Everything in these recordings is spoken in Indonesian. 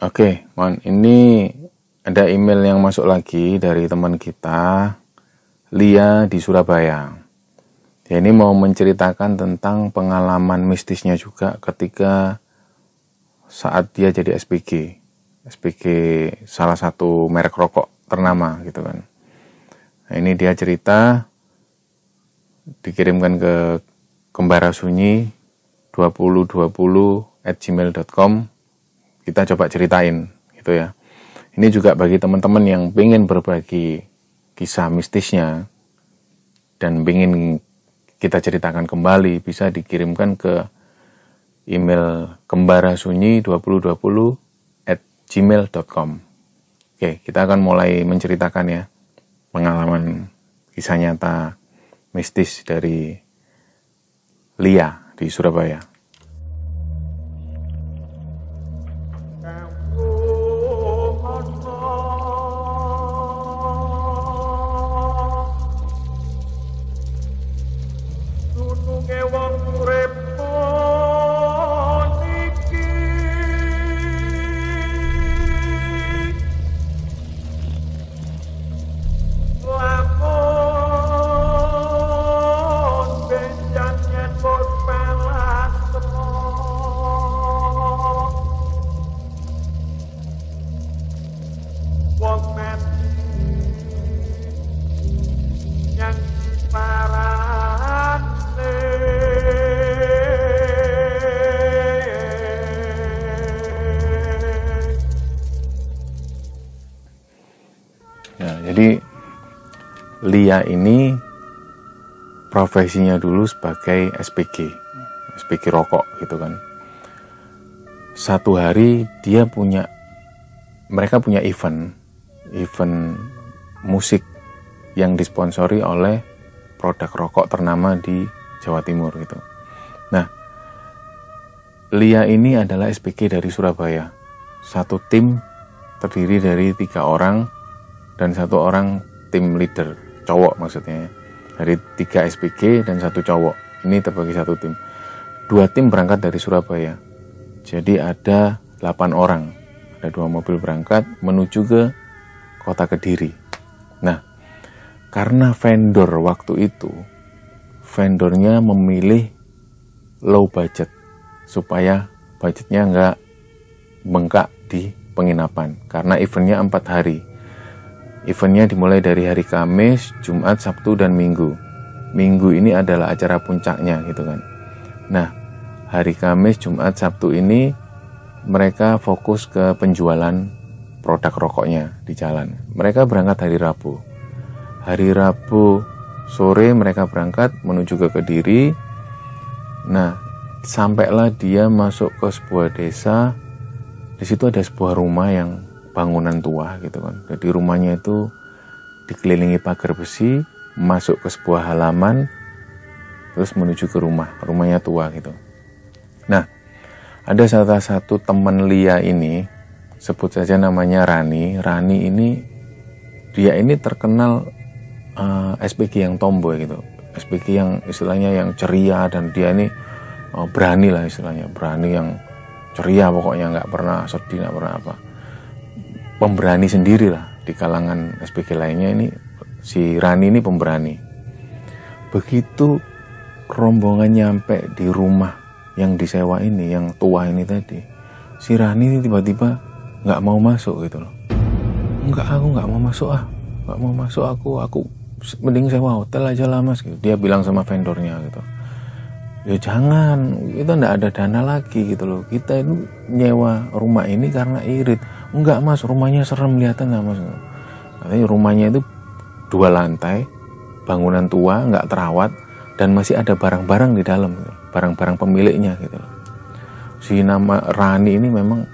Oke, Mon, ini ada email yang masuk lagi dari teman kita, Lia di Surabaya. Ya, ini mau menceritakan tentang pengalaman mistisnya juga ketika saat dia jadi SPG. SPG salah satu merek rokok ternama gitu kan. Nah, ini dia cerita dikirimkan ke kembara sunyi 2020 at gmail.com kita coba ceritain gitu ya ini juga bagi teman-teman yang ingin berbagi kisah mistisnya dan ingin kita ceritakan kembali bisa dikirimkan ke email kembara sunyi 2020 at gmail.com oke kita akan mulai menceritakan ya pengalaman kisah nyata mistis dari Lia di Surabaya. Lia ini profesinya dulu sebagai SPG, SPG rokok gitu kan. Satu hari dia punya, mereka punya event, event musik yang disponsori oleh produk rokok ternama di Jawa Timur gitu. Nah, Lia ini adalah SPG dari Surabaya. Satu tim terdiri dari tiga orang dan satu orang tim leader cowok maksudnya. Ya. dari tiga SPG dan satu cowok. Ini terbagi satu tim. Dua tim berangkat dari Surabaya. Jadi ada 8 orang. Ada dua mobil berangkat menuju ke kota Kediri. Nah karena vendor waktu itu vendornya memilih low budget supaya budgetnya nggak bengkak di penginapan. Karena eventnya empat hari Eventnya dimulai dari hari Kamis, Jumat, Sabtu, dan Minggu. Minggu ini adalah acara puncaknya gitu kan. Nah, hari Kamis, Jumat, Sabtu ini mereka fokus ke penjualan produk rokoknya di jalan. Mereka berangkat hari Rabu. Hari Rabu sore mereka berangkat menuju ke Kediri. Nah, sampailah dia masuk ke sebuah desa. Di situ ada sebuah rumah yang bangunan tua gitu kan. Jadi rumahnya itu dikelilingi pagar besi, masuk ke sebuah halaman, terus menuju ke rumah. Rumahnya tua gitu. Nah, ada salah satu teman Lia ini, sebut saja namanya Rani. Rani ini, dia ini terkenal uh, eh, SPG yang tomboy gitu. SPG yang istilahnya yang ceria dan dia ini uh, berani lah istilahnya. Berani yang ceria pokoknya nggak pernah sedih, nggak pernah apa pemberani sendiri lah di kalangan SPG lainnya ini si Rani ini pemberani. Begitu rombongan nyampe di rumah yang disewa ini, yang tua ini tadi, si Rani ini tiba-tiba nggak mau masuk gitu loh. Enggak, aku nggak mau masuk ah, nggak mau masuk aku, aku mending sewa hotel aja lah mas. Gitu. Dia bilang sama vendornya gitu. Ya jangan, kita nggak ada dana lagi gitu loh. Kita itu nyewa rumah ini karena irit enggak mas. Rumahnya serem lihatnya enggak mas. Katanya rumahnya itu dua lantai bangunan tua enggak terawat dan masih ada barang-barang di dalam barang-barang pemiliknya gitu loh. Si nama Rani ini memang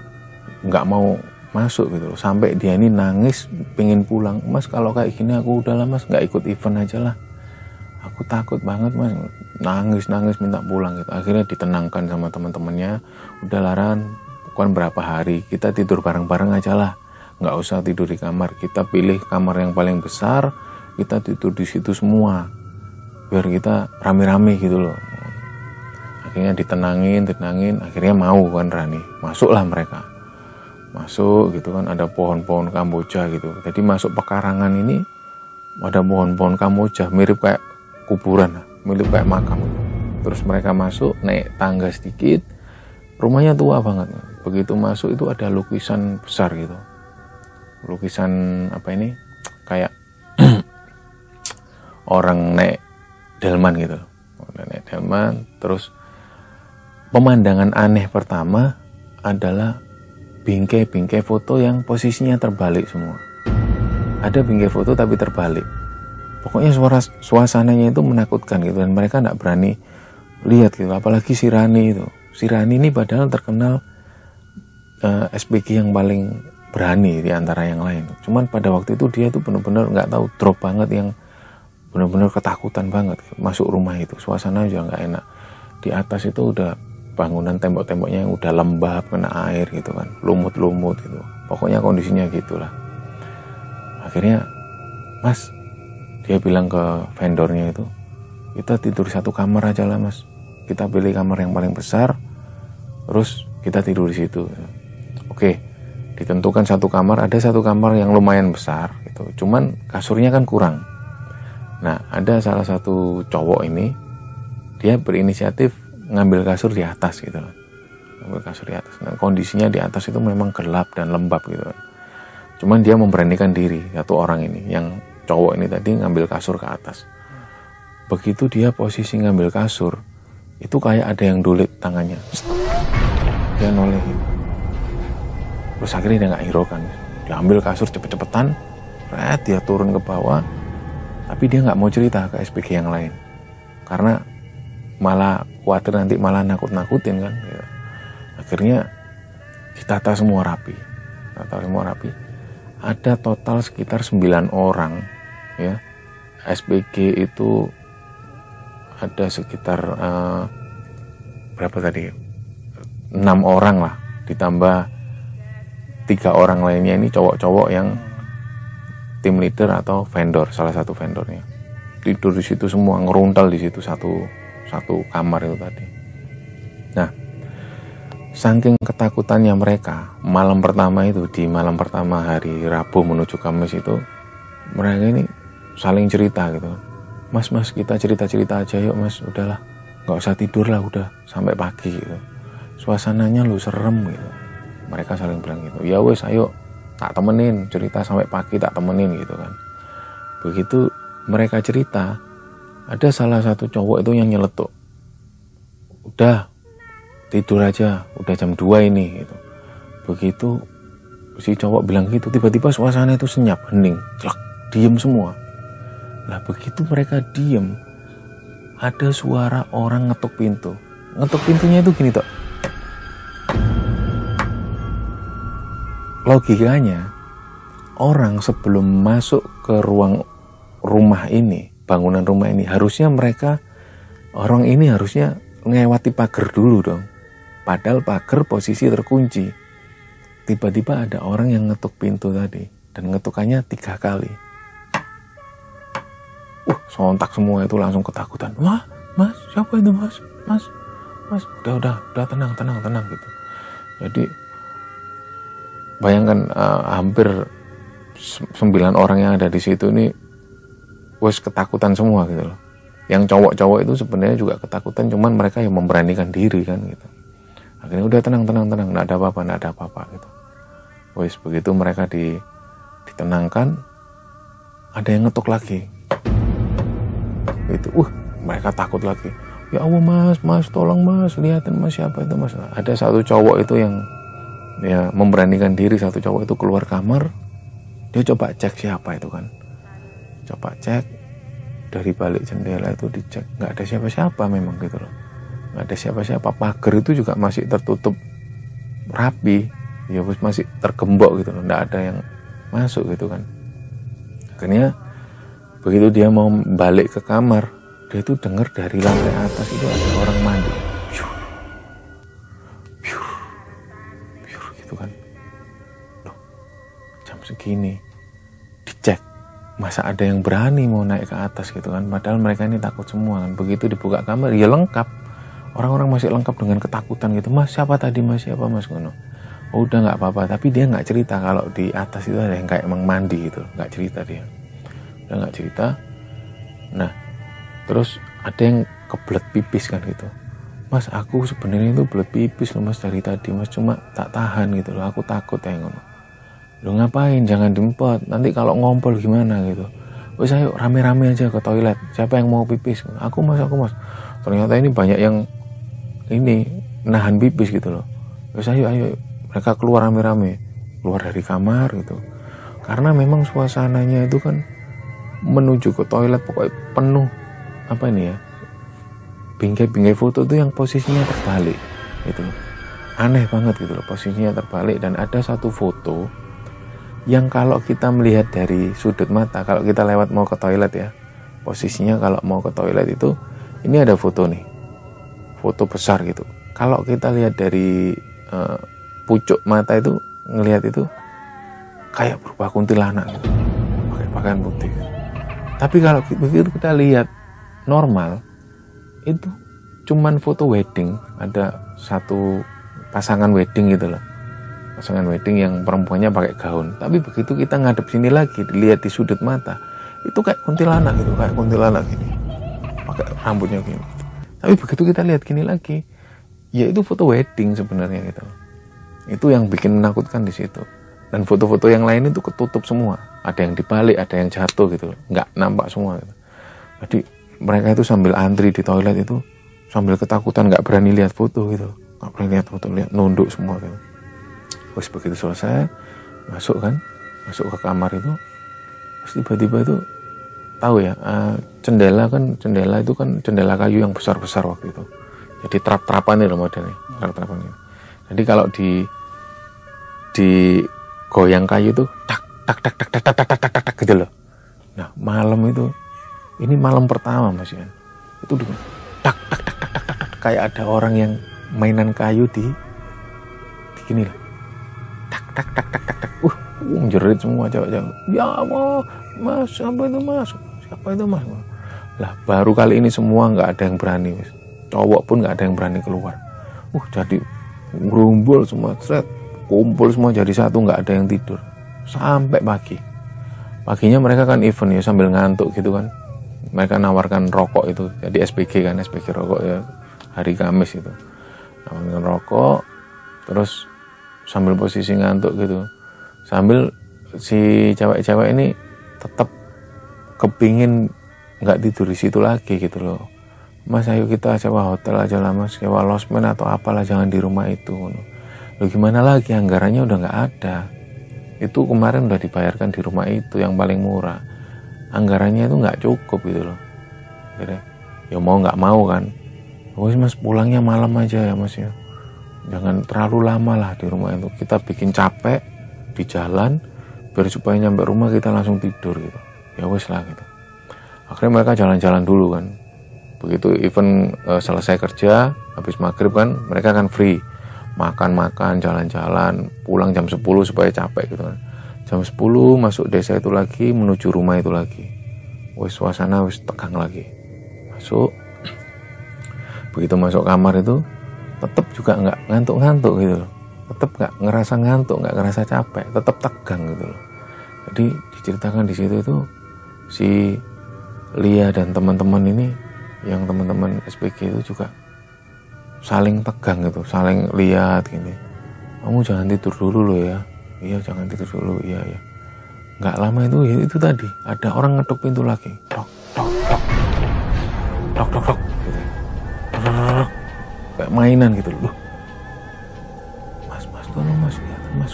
enggak mau masuk gitu loh. Sampai dia ini nangis pengen pulang. Mas kalau kayak gini aku udah lah mas. Nggak ikut event aja lah. Aku takut banget mas. Nangis nangis minta pulang gitu. Akhirnya ditenangkan sama teman-temannya. Udah laran kan berapa hari kita tidur bareng-bareng aja lah. Nggak usah tidur di kamar. Kita pilih kamar yang paling besar kita tidur di situ semua. Biar kita rame-rame gitu loh. Akhirnya ditenangin ditenangin akhirnya mau kan Rani? Masuklah mereka. Masuk gitu kan ada pohon-pohon kamboja gitu. Jadi masuk pekarangan ini ada pohon-pohon kamboja mirip kayak kuburan mirip kayak makam. Terus mereka masuk naik tangga sedikit rumahnya tua banget begitu masuk itu ada lukisan besar gitu. Lukisan apa ini? Kayak orang naik delman gitu naik delman. Terus pemandangan aneh pertama adalah bingkai-bingkai foto yang posisinya terbalik semua. Ada bingkai foto tapi terbalik. Pokoknya suara suasananya itu menakutkan gitu dan mereka tidak berani lihat gitu. Apalagi si Rani itu. Si Rani ini padahal terkenal uh, eh, SPG yang paling berani di antara yang lain. Cuman pada waktu itu dia tuh benar-benar nggak tahu drop banget yang benar-benar ketakutan banget masuk rumah itu. Suasana juga nggak enak. Di atas itu udah bangunan tembok-temboknya yang udah lembab kena air gitu kan. Lumut-lumut gitu. Pokoknya kondisinya gitulah. Akhirnya mas dia bilang ke vendornya itu kita tidur satu kamar aja lah mas. Kita pilih kamar yang paling besar terus kita tidur di situ oke ditentukan satu kamar ada satu kamar yang lumayan besar gitu. Cuman kasurnya kan kurang. Nah ada salah satu cowok ini dia berinisiatif ngambil kasur di atas gitu ngambil kasur di atas. Nah, kondisinya di atas itu memang gelap dan lembab gitu cuman dia memberanikan diri satu orang ini yang cowok ini tadi ngambil kasur ke atas. Begitu dia posisi ngambil kasur itu kayak ada yang dulit tangannya. Dia nolehin terus akhirnya dia nggak hiraukan dia ambil kasur cepet-cepetan red dia turun ke bawah. Tapi dia nggak mau cerita ke SPG yang lain. Karena malah khawatir nanti malah nakut-nakutin kan ya. akhirnya ditata semua rapi. Tata semua rapi. Ada total sekitar 9 orang ya. SPG itu ada sekitar uh, berapa tadi? Enam orang lah. Ditambah tiga orang lainnya ini cowok-cowok yang tim leader atau vendor salah satu vendornya tidur di situ semua ngeruntal di situ satu satu kamar itu tadi. Nah, saking ketakutannya mereka, malam pertama itu di malam pertama hari Rabu menuju Kamis itu mereka ini saling cerita gitu. Mas, mas kita cerita-cerita aja yuk mas, udahlah nggak usah tidur lah udah sampai pagi gitu. Suasananya lu serem gitu. Mereka saling bilang gitu. Ya wes ayo tak temenin cerita sampai pagi tak temenin gitu kan. Begitu mereka cerita, ada salah satu cowok itu yang nyeletuk udah tidur aja udah jam 2 ini gitu begitu si cowok bilang gitu tiba-tiba suasana itu senyap hening celak diem semua lah begitu mereka diem ada suara orang ngetuk pintu ngetuk pintunya itu gini toh logikanya orang sebelum masuk ke ruang rumah ini bangunan rumah ini harusnya mereka orang ini harusnya ngewati pagar dulu dong. Padahal pagar posisi terkunci. Tiba-tiba ada orang yang ngetuk pintu tadi dan ngetukannya tiga kali. Uh sontak semua itu langsung ketakutan. Wah mas siapa itu mas? Mas mas udah udah udah tenang tenang tenang gitu. Jadi bayangkan uh, hampir sembilan orang yang ada di situ ini wes ketakutan semua gitu loh. Yang cowok-cowok itu sebenarnya juga ketakutan cuman mereka yang memberanikan diri kan gitu. Akhirnya udah tenang tenang tenang nggak ada apa-apa nggak ada apa-apa gitu. Wes begitu mereka di ditenangkan ada yang ngetuk lagi. Gitu uh mereka takut lagi. Ya Allah mas mas tolong mas lihatin mas siapa itu mas. Ada satu cowok itu yang ya memberanikan diri satu cowok itu keluar kamar dia coba cek siapa itu kan. Coba cek dari balik jendela itu dicek. Nggak ada siapa-siapa memang gitu loh. Nggak ada siapa-siapa. Pagar itu juga masih tertutup rapi. Ya masih tergembok gitu loh. Nggak ada yang masuk gitu kan. Akhirnya begitu dia mau balik ke kamar dia itu dengar dari lantai atas itu ada orang mandi jam segini masa ada yang berani mau naik ke atas gitu kan? Padahal mereka ini takut semua kan. Begitu dibuka kamar ya lengkap. Orang-orang masih lengkap dengan ketakutan gitu. Mas siapa tadi? Mas siapa? Mas Gono oh udah nggak apa-apa. Tapi dia nggak cerita kalau di atas itu ada yang kayak emang mandi gitu. Nggak cerita dia. Udah nggak cerita. Nah terus ada yang kebelet pipis kan gitu. Mas aku sebenarnya itu belet pipis loh mas dari tadi. Mas cuma tak tahan gitu loh. Aku takut ya ngono lo ngapain? Jangan diempot nanti kalau ngompol gimana gitu. Wes ayo rame-rame aja ke toilet. Siapa yang mau pipis? Aku mas aku mas. Ternyata ini banyak yang ini nahan pipis gitu loh. Wes ayo ayo mereka keluar rame-rame. Keluar dari kamar gitu. Karena memang suasananya itu kan menuju ke toilet pokoknya penuh apa ini ya bingkai-bingkai foto itu yang posisinya terbalik gitu. Aneh banget gitu loh posisinya terbalik. Dan ada satu foto yang kalau kita melihat dari sudut mata kalau kita lewat mau ke toilet ya posisinya kalau mau ke toilet itu ini ada foto nih foto besar gitu. Kalau kita lihat dari uh, pucuk mata itu ngelihat itu kayak berubah kuntilanak gitu pakai pakaian putih. Tapi kalau begitu kita lihat normal itu cuman foto wedding ada satu pasangan wedding gitu loh pasangan wedding yang perempuannya pakai gaun. Tapi begitu kita ngadep sini lagi dilihat di sudut mata itu kayak kuntilanak gitu kayak kuntilanak gini. Pakai rambutnya gini. Tapi begitu kita lihat gini lagi ya itu foto wedding sebenarnya gitu. Itu yang bikin menakutkan di situ. Dan foto-foto yang lain itu ketutup semua. Ada yang dibalik ada yang jatuh gitu. Nggak nampak semua gitu. jadi mereka itu sambil antri di toilet itu sambil ketakutan nggak berani lihat foto gitu. Nggak berani lihat foto lihat nunduk semua gitu terus begitu selesai masuk kan masuk ke kamar itu terus tiba-tiba itu tahu ya uh, jendela kan jendela itu kan jendela kayu yang besar-besar waktu itu jadi trap-trapan itu modelnya trap-trapan itu jadi kalau di di goyang kayu tuh tak tak tak tak tak tak tak tak tak, tak gitu loh nah malam itu ini malam pertama mas Ian itu tak tak tak tak tak, tak kayak ada orang yang mainan kayu di di gini lah tak tak tak tak tak. Tak uh jerit semua cewek-cewek ya Allah mas apa itu mas? Siapa itu mas? Lah baru kali ini semua nggak ada yang berani mas. Cowok pun nggak ada yang berani keluar. Uh jadi gerumbul semua set kumpul semua jadi satu nggak ada yang tidur. Sampai pagi. Paginya mereka kan event ya sambil ngantuk gitu kan. Mereka nawarkan rokok itu. Jadi SPG kan SPG rokok ya hari Kamis itu. Nawarkan rokok terus sambil posisi ngantuk gitu. Sambil si cewek-cewek ini tetap kepingin nggak tidur di situ lagi gitu loh. Mas ayo kita sewa hotel aja lah mas. Sewa losmen atau apalah jangan di rumah itu. Lo gimana lagi? Anggarannya udah nggak ada. Itu kemarin udah dibayarkan di rumah itu yang paling murah. Anggarannya itu nggak cukup gitu loh. Jadi ya mau nggak mau kan? Wes mas pulangnya malam aja ya mas ya jangan terlalu lama lah di rumah itu. Kita bikin capek di jalan biar supaya nyampe rumah kita langsung tidur gitu. Ya wes lah gitu. Akhirnya mereka jalan-jalan dulu kan. Begitu event uh, selesai kerja habis maghrib kan mereka kan free. Makan-makan jalan-jalan pulang jam 10 supaya capek gitu kan. Jam 10 masuk desa itu lagi menuju rumah itu lagi. Wes suasana wes tegang lagi. Masuk. Begitu masuk kamar itu tetap juga nggak ngantuk-ngantuk gitu loh. Tetap nggak ngerasa ngantuk nggak ngerasa capek tetap tegang gitu loh. Jadi diceritakan di situ itu si Lia dan teman-teman ini yang teman-teman SPG itu juga saling tegang gitu saling lihat gini. Kamu jangan tidur dulu loh ya. Iya jangan tidur dulu. Iya ya nggak lama itu ya itu tadi ada orang ngetuk pintu lagi. Tok tok tok tok tok tok gitu. Tok, kayak mainan gitu loh. Mas mas tolong mas lihatin mas.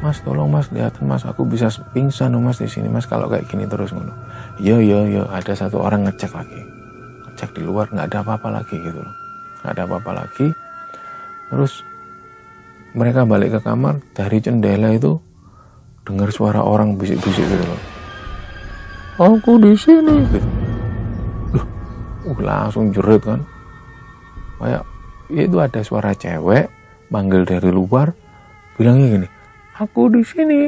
Mas tolong mas lihatin mas. Aku bisa pingsan mas di sini mas kalau kayak gini terus ngono. Yo yo yo ada satu orang ngecek lagi. Ngecek di luar nggak ada apa-apa lagi gitu loh. Nggak ada apa-apa lagi. Terus mereka balik ke kamar dari jendela itu dengar suara orang bisik-bisik gitu loh. Aku di sini. Gitu. Uh, langsung jerit kan. Kayak ya itu ada suara cewek manggil dari luar bilangnya gini aku di sini.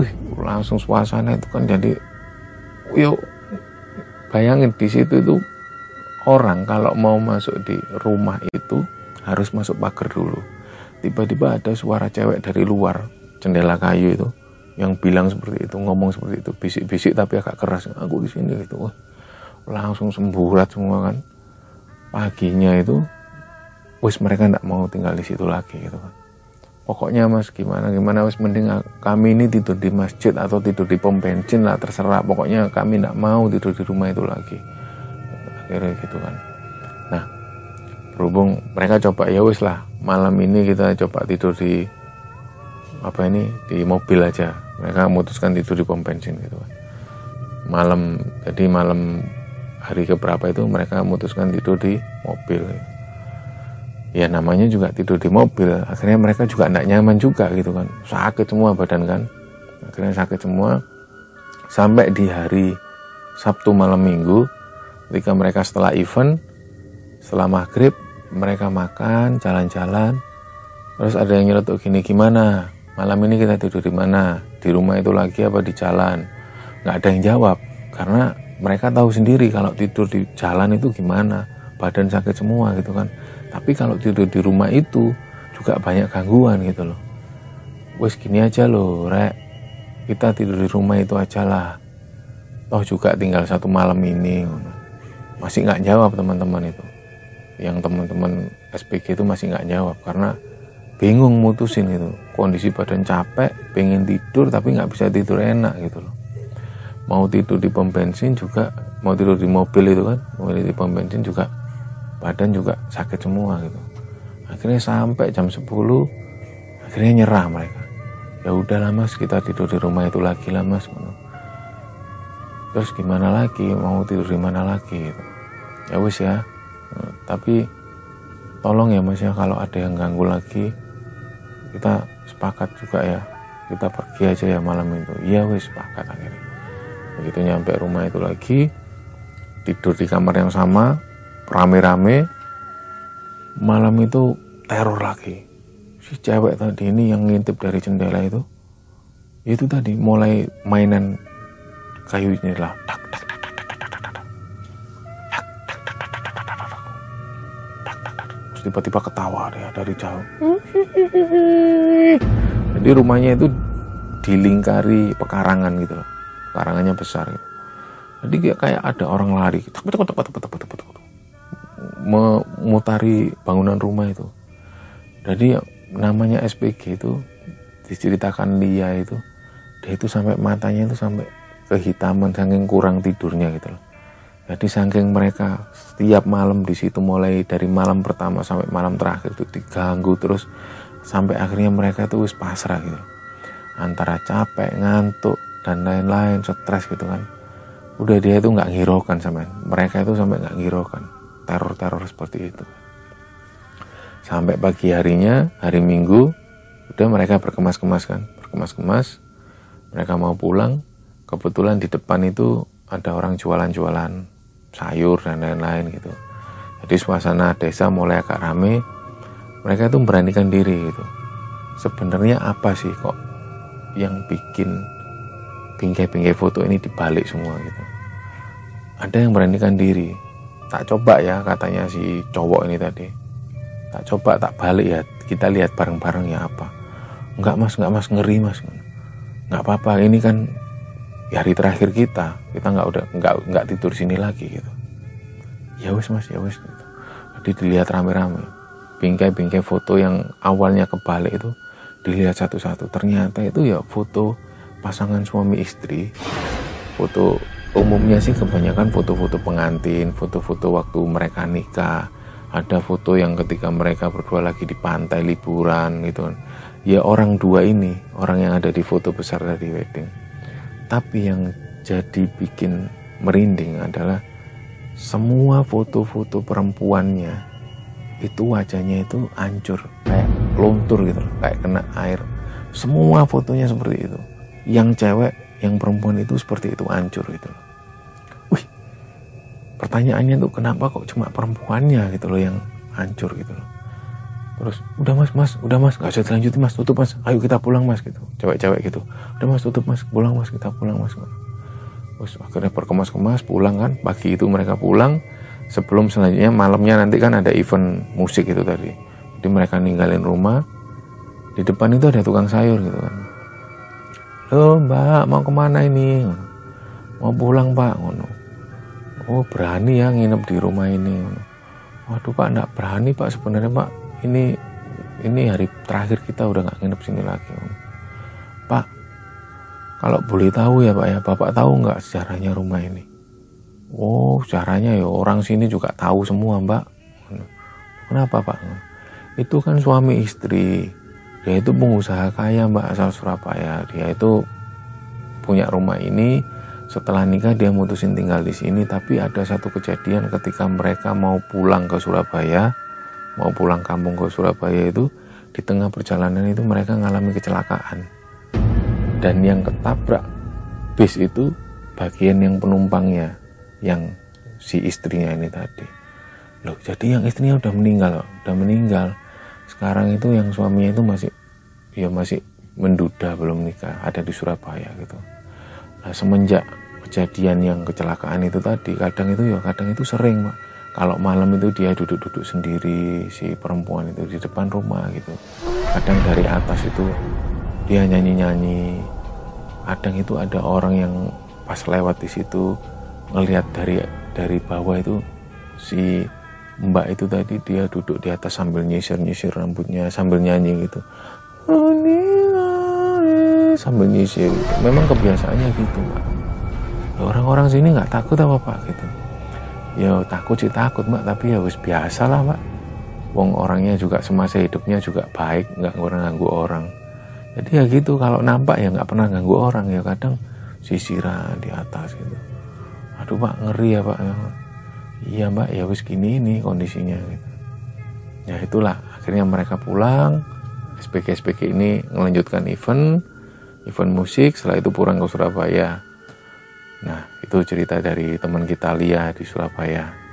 Wih, langsung suasana itu kan jadi yuk bayangin di situ itu orang kalau mau masuk di rumah itu harus masuk pagar dulu. Tiba-tiba ada suara cewek dari luar jendela kayu itu yang bilang seperti itu ngomong seperti itu bisik-bisik tapi agak keras aku di sini gitu. Langsung semburat semua kan paginya itu wis mereka tidak mau tinggal di situ lagi gitu kan. Pokoknya mas gimana gimana wis mending kami ini tidur di masjid atau tidur di pom bensin lah terserah. Pokoknya kami tidak mau tidur di rumah itu lagi. Akhirnya gitu kan. Nah berhubung mereka coba ya wis lah malam ini kita coba tidur di apa ini di mobil aja. Mereka memutuskan tidur di pom bensin gitu kan. Malam jadi malam hari keberapa itu mereka memutuskan tidur di mobil. Ya namanya juga tidur di mobil. Akhirnya mereka juga tidak nyaman juga gitu kan. Sakit semua badan kan. Akhirnya sakit semua. Sampai di hari Sabtu malam minggu ketika mereka setelah event setelah maghrib mereka makan jalan-jalan. Terus ada yang nyeletuk gini gimana? Malam ini kita tidur di mana? Di rumah itu lagi apa di jalan? Nggak ada yang jawab. Karena mereka tahu sendiri kalau tidur di jalan itu gimana badan sakit semua gitu kan. Tapi kalau tidur di rumah itu juga banyak gangguan gitu loh. Wes gini aja loh rek. Kita tidur di rumah itu aja lah. Toh juga tinggal satu malam ini masih nggak jawab teman-teman itu. Yang teman-teman SPG itu masih nggak jawab karena bingung mutusin itu. Kondisi badan capek pengen tidur tapi nggak bisa tidur enak gitu loh mau tidur di pom bensin juga mau tidur di mobil itu kan mau tidur di pom bensin juga badan juga sakit semua gitu. Akhirnya sampai jam 10 akhirnya nyerah mereka. Ya udahlah mas kita tidur di rumah itu lagi lah mas terus gimana lagi mau tidur di mana lagi gitu. ya wis ya tapi tolong ya mas ya kalau ada yang ganggu lagi kita sepakat juga ya. Kita pergi aja ya malam itu. Iya wis sepakat akhirnya begitu nyampe rumah itu lagi tidur di kamar yang sama rame-rame malam itu teror lagi si cewek tadi ini yang ngintip dari jendela itu itu tadi mulai mainan kayu ini lah tak tak tak tak tak tak tak tak tak tak tak tak tiba-tiba ketawa dia dari jauh jadi rumahnya itu dilingkari pekarangan gitu loh pekarangannya besar gitu. jadi kayak, ada orang lari memutari bangunan rumah itu jadi namanya SPG itu diceritakan dia itu dia itu sampai matanya itu sampai kehitaman saking kurang tidurnya gitu loh jadi saking mereka setiap malam di situ mulai dari malam pertama sampai malam terakhir itu diganggu terus sampai akhirnya mereka itu wis pasrah gitu. Antara capek, ngantuk dan lain-lain, stres gitu kan. Udah dia itu nggak ngiraukan sama mereka itu sampai nggak ngiraukan teror-teror seperti itu. Sampai pagi harinya, hari Minggu, udah mereka berkemas-kemas kan, berkemas-kemas. Mereka mau pulang, kebetulan di depan itu ada orang jualan-jualan sayur dan lain-lain gitu. Jadi suasana desa mulai agak rame. Mereka itu memberanikan diri gitu. Sebenarnya apa sih kok yang bikin bingkai-bingkai foto ini dibalik semua gitu. Ada yang beranikan diri. Tak coba ya katanya si cowok ini tadi. Tak coba tak balik ya. Kita lihat bareng-bareng ya apa. Enggak mas, enggak mas ngeri mas. Enggak apa-apa. Ini kan hari terakhir kita kita nggak udah nggak nggak tidur sini lagi gitu ya wes mas ya wes gitu. jadi dilihat rame-rame bingkai-bingkai foto yang awalnya kebalik itu dilihat satu-satu ternyata itu ya foto pasangan suami istri foto umumnya sih kebanyakan foto-foto pengantin foto-foto waktu mereka nikah. Ada foto yang ketika mereka berdua lagi di pantai liburan gitu ya orang dua ini orang yang ada di foto besar dari wedding. Tapi yang jadi bikin merinding adalah semua foto-foto perempuannya itu wajahnya itu hancur kayak luntur gitu kayak kena air. Semua fotonya seperti itu yang cewek yang perempuan itu seperti itu hancur gitu wih pertanyaannya tuh kenapa kok cuma perempuannya gitu loh yang hancur gitu loh. Terus udah mas mas udah mas gak usah dilanjutin mas tutup mas ayo kita pulang mas gitu. Cewek-cewek gitu. Udah mas tutup mas pulang mas kita pulang mas terus akhirnya berkemas-kemas pulang kan. Pagi itu mereka pulang. Sebelum selanjutnya malamnya nanti kan ada event musik itu tadi. Jadi mereka ninggalin rumah. Di depan itu ada tukang sayur gitu kan lo mbak mau ke mana ini? Mau pulang pak oh berani ya nginep di rumah ini waduh pak enggak berani pak sebenarnya pak. Ini ini hari terakhir kita udah nggak nginep sini lagi pak kalau boleh tahu ya pak ya bapak tahu nggak sejarahnya rumah ini? Oh sejarahnya ya orang sini juga tahu semua mbak kenapa pak? Itu kan suami istri dia itu pengusaha kaya mbak asal Surabaya. Dia itu punya rumah ini. Setelah nikah dia mutusin tinggal di sini. Tapi ada satu kejadian ketika mereka mau pulang ke Surabaya mau pulang kampung ke Surabaya itu di tengah perjalanan itu mereka mengalami kecelakaan. Dan yang ketabrak bis itu bagian yang penumpangnya yang si istrinya ini tadi. Loh jadi yang istrinya udah meninggal udah meninggal sekarang itu yang suaminya itu masih ya masih menduda belum nikah ada di Surabaya gitu Nah semenjak kejadian yang kecelakaan itu tadi, kadang itu ya kadang itu sering pak. Kalau malam itu dia duduk-duduk sendiri si perempuan itu di depan rumah gitu. Kadang dari atas itu dia nyanyi-nyanyi. Kadang itu ada orang yang pas lewat di situ ngelihat dari dari bawah itu si mbak itu tadi dia duduk di atas sambil nyisir-nyisir rambutnya sambil nyanyi gitu. Sambil nyisir. Memang kebiasaannya gitu mbak. Orang-orang sini nggak takut apa pak gitu. Ya takut sih takut mbak tapi ya harus biasa lah mbak. Wong orangnya juga semasa hidupnya juga baik nggak pernah ganggu orang. Jadi ya gitu kalau nampak ya nggak pernah ganggu orang ya kadang sisiran di atas gitu. Aduh pak ngeri ya pak iya mbak. Ya wis gini ini kondisinya gitu. Ya itulah. Akhirnya mereka pulang. SPG SPG ini melanjutkan event event musik. Setelah itu pulang ke Surabaya. Nah itu cerita dari teman kita Lia di Surabaya